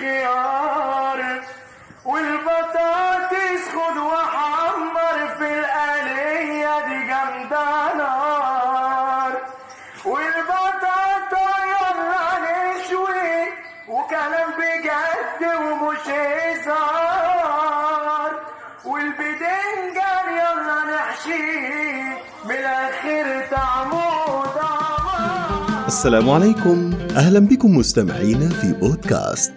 الخيار. والبطاطس خد وحمر في القلية دي جامدة نار. والبطاطا يلا نشوي وكلام بجد ومش هزار. والبدنجان يلا نحشيه من الآخر طعمه. السلام عليكم. أهلا بكم مستمعينا في بودكاست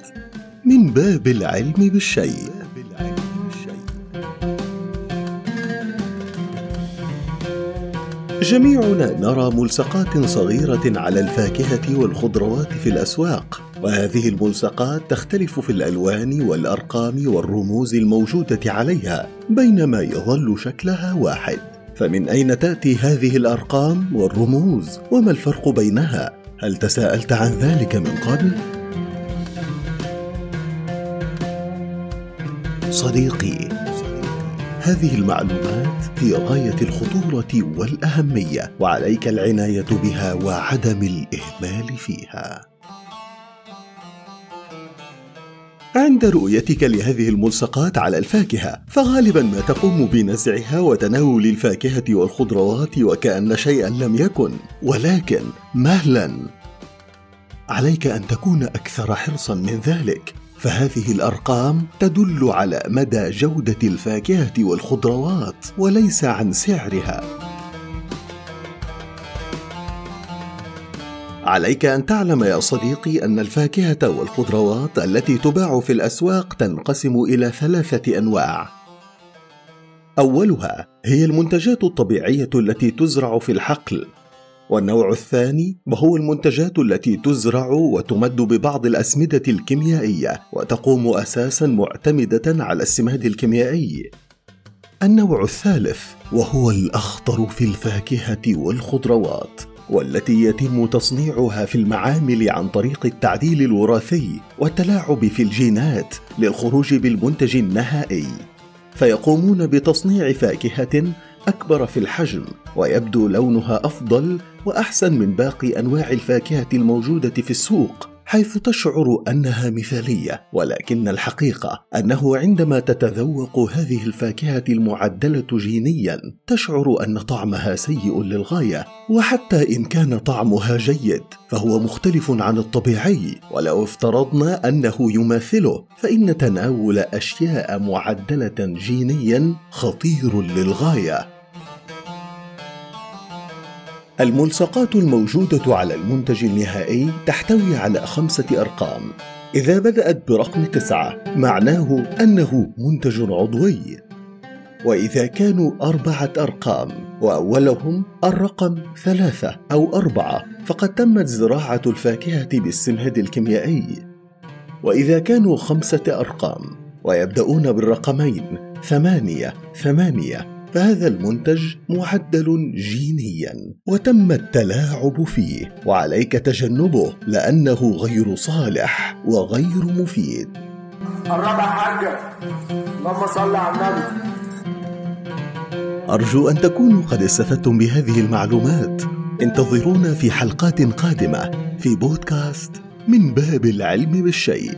من باب العلم بالشيء. جميعنا نرى ملصقات صغيرة على الفاكهة والخضروات في الأسواق وهذه الملصقات تختلف في الألوان والأرقام والرموز الموجودة عليها بينما يظل شكلها واحد. فمن أين تأتي هذه الأرقام والرموز؟ وما الفرق بينها؟ هل تساءلت عن ذلك من قبل؟ صديقي هذه المعلومات في غاية الخطورة والأهمية وعليك العناية بها وعدم الإهمال فيها. عند رؤيتك لهذه الملصقات على الفاكهة فغالبا ما تقوم بنزعها وتناول الفاكهة والخضروات وكأن شيئا لم يكن. ولكن مهلا عليك أن تكون أكثر حرصا من ذلك. فهذه الأرقام تدل على مدى جودة الفاكهة والخضروات وليس عن سعرها. عليك أن تعلم يا صديقي أن الفاكهة والخضروات التي تباع في الأسواق تنقسم إلى ثلاثة أنواع. أولها هي المنتجات الطبيعية التي تزرع في الحقل. والنوع الثاني وهو المنتجات التي تزرع وتمد ببعض الأسمدة الكيميائية وتقوم أساسا معتمدة على السماد الكيميائي. النوع الثالث وهو الأخطر في الفاكهة والخضروات والتي يتم تصنيعها في المعامل عن طريق التعديل الوراثي والتلاعب في الجينات للخروج بالمنتج النهائي. فيقومون بتصنيع فاكهة أكبر في الحجم ويبدو لونها أفضل وأحسن من باقي أنواع الفاكهة الموجودة في السوق. حيث تشعر أنها مثالية ولكن الحقيقة أنه عندما تتذوق هذه الفاكهة المعدلة جينيا تشعر أن طعمها سيء للغاية وحتى إن كان طعمها جيد فهو مختلف عن الطبيعي. ولو افترضنا أنه يماثله فإن تناول أشياء معدلة جينيا خطير للغاية. الملصقات الموجودة على المنتج النهائي تحتوي على خمسة أرقام. إذا بدأت برقم تسعة معناه أنه منتج عضوي. وإذا كانوا أربعة أرقام وأولهم الرقم ثلاثة أو أربعة فقد تمت زراعة الفاكهة بالسماد الكيميائي. وإذا كانوا خمسة أرقام ويبدأون بالرقمين ثمانية ثمانية فهذا المنتج معدل جينيا وتم التلاعب فيه. وعليك تجنبه لأنه غير صالح وغير مفيد. الرابع حاجة. اللهم صل على النبي. أرجو أن تكونوا قد استفدتم بهذه المعلومات. انتظرونا في حلقات قادمة في بودكاست من باب العلم بالشيء.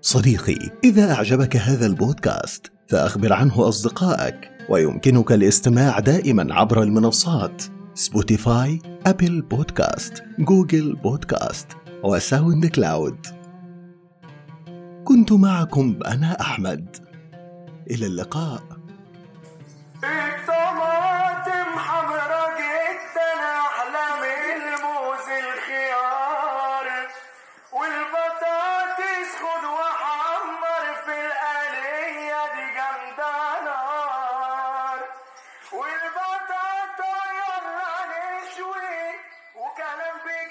صديقي إذا أعجبك هذا البودكاست فأخبر عنه أصدقائك ويمكنك الاستماع دائما عبر المنصات Spotify Apple Podcast Google Podcast و SoundCloud كنت معكم أنا أحمد. إلى اللقاء. والبطاطا يلا نشوي وكلام بي